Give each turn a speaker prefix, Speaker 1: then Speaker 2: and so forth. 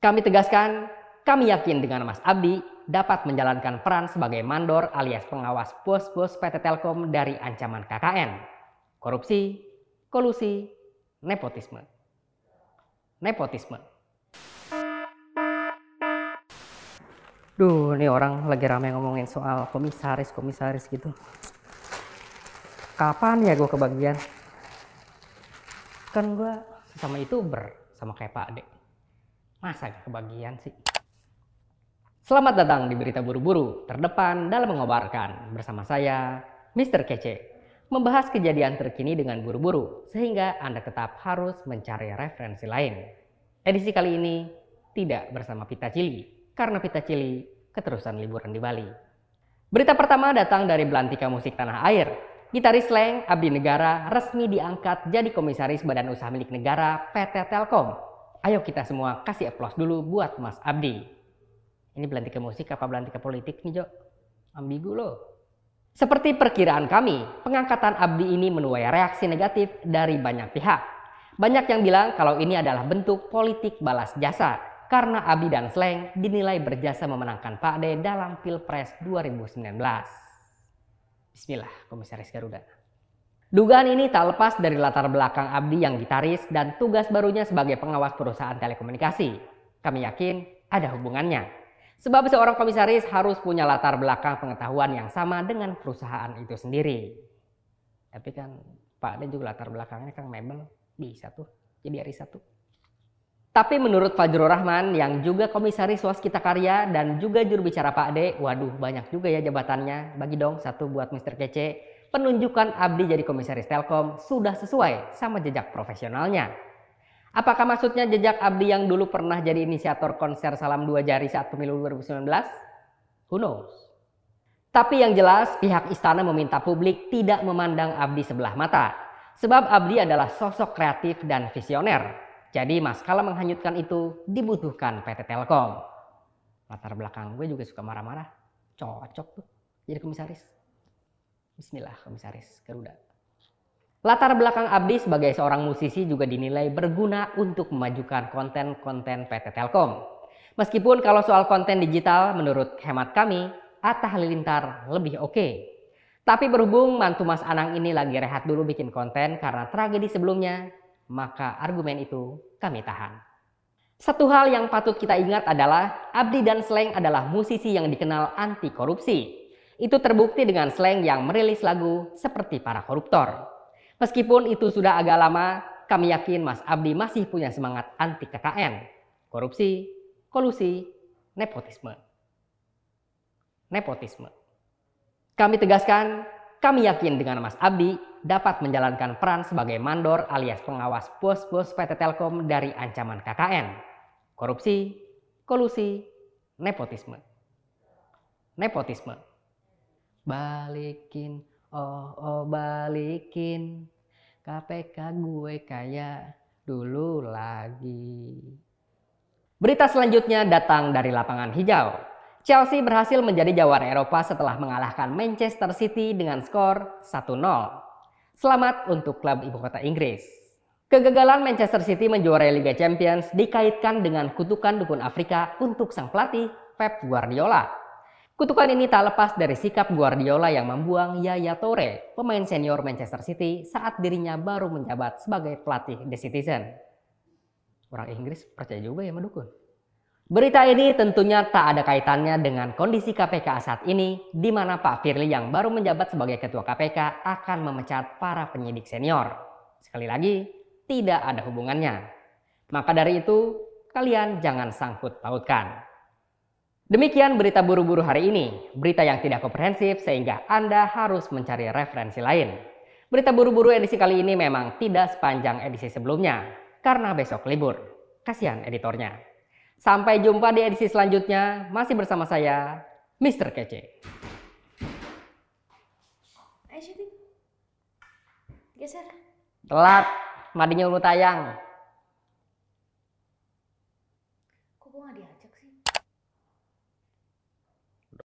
Speaker 1: Kami tegaskan, kami yakin dengan Mas Abdi dapat menjalankan peran sebagai mandor alias pengawas bos-bos PT Telkom dari ancaman KKN, korupsi, kolusi, nepotisme. Nepotisme. Duh, ini orang lagi rame ngomongin soal komisaris-komisaris gitu. Kapan ya gue kebagian? Kan gue sama youtuber, sama kayak Pak Ade. Masa kebagian sih? Selamat datang di Berita Buru-Buru, terdepan dalam mengobarkan. Bersama saya, Mr. Kece. Membahas kejadian terkini dengan buru-buru, sehingga Anda tetap harus mencari referensi lain. Edisi kali ini tidak bersama Pita Cili, karena Pita Cili keterusan liburan di Bali. Berita pertama datang dari Belantika Musik Tanah Air. Gitaris Leng Abdi Negara resmi diangkat jadi komisaris Badan Usaha Milik Negara PT Telkom Ayo kita semua kasih aplaus dulu buat Mas Abdi. Ini belantika musik apa belantika politik nih Jo? Ambigu loh. Seperti perkiraan kami, pengangkatan Abdi ini menuai reaksi negatif dari banyak pihak. Banyak yang bilang kalau ini adalah bentuk politik balas jasa karena Abdi dan Sleng dinilai berjasa memenangkan Pak D dalam Pilpres 2019. Bismillah, Komisaris Garuda. Dugaan ini tak lepas dari latar belakang Abdi yang gitaris dan tugas barunya sebagai pengawas perusahaan telekomunikasi. Kami yakin ada hubungannya. Sebab seorang komisaris harus punya latar belakang pengetahuan yang sama dengan perusahaan itu sendiri. Tapi kan Pak Ade juga latar belakangnya kan mebel bisa tuh jadi hari satu. Tapi menurut Fajrul Rahman yang juga komisaris Waskita Karya dan juga juru bicara Pak Ade, waduh banyak juga ya jabatannya. Bagi dong satu buat Mr. Kece penunjukan Abdi jadi komisaris Telkom sudah sesuai sama jejak profesionalnya. Apakah maksudnya jejak Abdi yang dulu pernah jadi inisiator konser Salam Dua Jari saat pemilu 2019? Who knows? Tapi yang jelas pihak istana meminta publik tidak memandang Abdi sebelah mata. Sebab Abdi adalah sosok kreatif dan visioner. Jadi mas kalau menghanyutkan itu dibutuhkan PT Telkom. Latar belakang gue juga suka marah-marah. Cocok tuh jadi komisaris. Bismillah Komisaris Garuda. Latar belakang Abdi sebagai seorang musisi juga dinilai berguna untuk memajukan konten-konten PT Telkom. Meskipun kalau soal konten digital menurut hemat kami, Atta Halilintar lebih oke. Okay. Tapi berhubung mantu Mas Anang ini lagi rehat dulu bikin konten karena tragedi sebelumnya, maka argumen itu kami tahan. Satu hal yang patut kita ingat adalah Abdi dan Sleng adalah musisi yang dikenal anti korupsi. Itu terbukti dengan slang yang merilis lagu seperti para koruptor. Meskipun itu sudah agak lama, kami yakin Mas Abdi masih punya semangat anti KKN, korupsi, kolusi, nepotisme. Nepotisme. Kami tegaskan, kami yakin dengan Mas Abdi dapat menjalankan peran sebagai mandor alias pengawas bos-bos PT Telkom dari ancaman KKN, korupsi, kolusi, nepotisme. Nepotisme. Balikin, oh oh balikin KPK gue kayak dulu lagi. Berita selanjutnya datang dari lapangan hijau. Chelsea berhasil menjadi jawara Eropa setelah mengalahkan Manchester City dengan skor 1-0. Selamat untuk klub ibu kota Inggris. Kegagalan Manchester City menjuarai Liga Champions dikaitkan dengan kutukan dukun Afrika untuk sang pelatih Pep Guardiola Kutukan ini tak lepas dari sikap Guardiola yang membuang Yaya Toure, pemain senior Manchester City saat dirinya baru menjabat sebagai pelatih The Citizen. Orang Inggris percaya juga ya mendukung. Berita ini tentunya tak ada kaitannya dengan kondisi KPK saat ini, di mana Pak Firly yang baru menjabat sebagai Ketua KPK akan memecat para penyidik senior. Sekali lagi, tidak ada hubungannya. Maka dari itu, kalian jangan sangkut pautkan. Demikian berita buru-buru hari ini, berita yang tidak komprehensif sehingga Anda harus mencari referensi lain. Berita buru-buru edisi kali ini memang tidak sepanjang edisi sebelumnya, karena besok libur. Kasihan editornya. Sampai jumpa di edisi selanjutnya, masih bersama saya, Mr. Kece.
Speaker 2: Ayo syuting. Geser.
Speaker 1: Telat, madinya ulu tayang.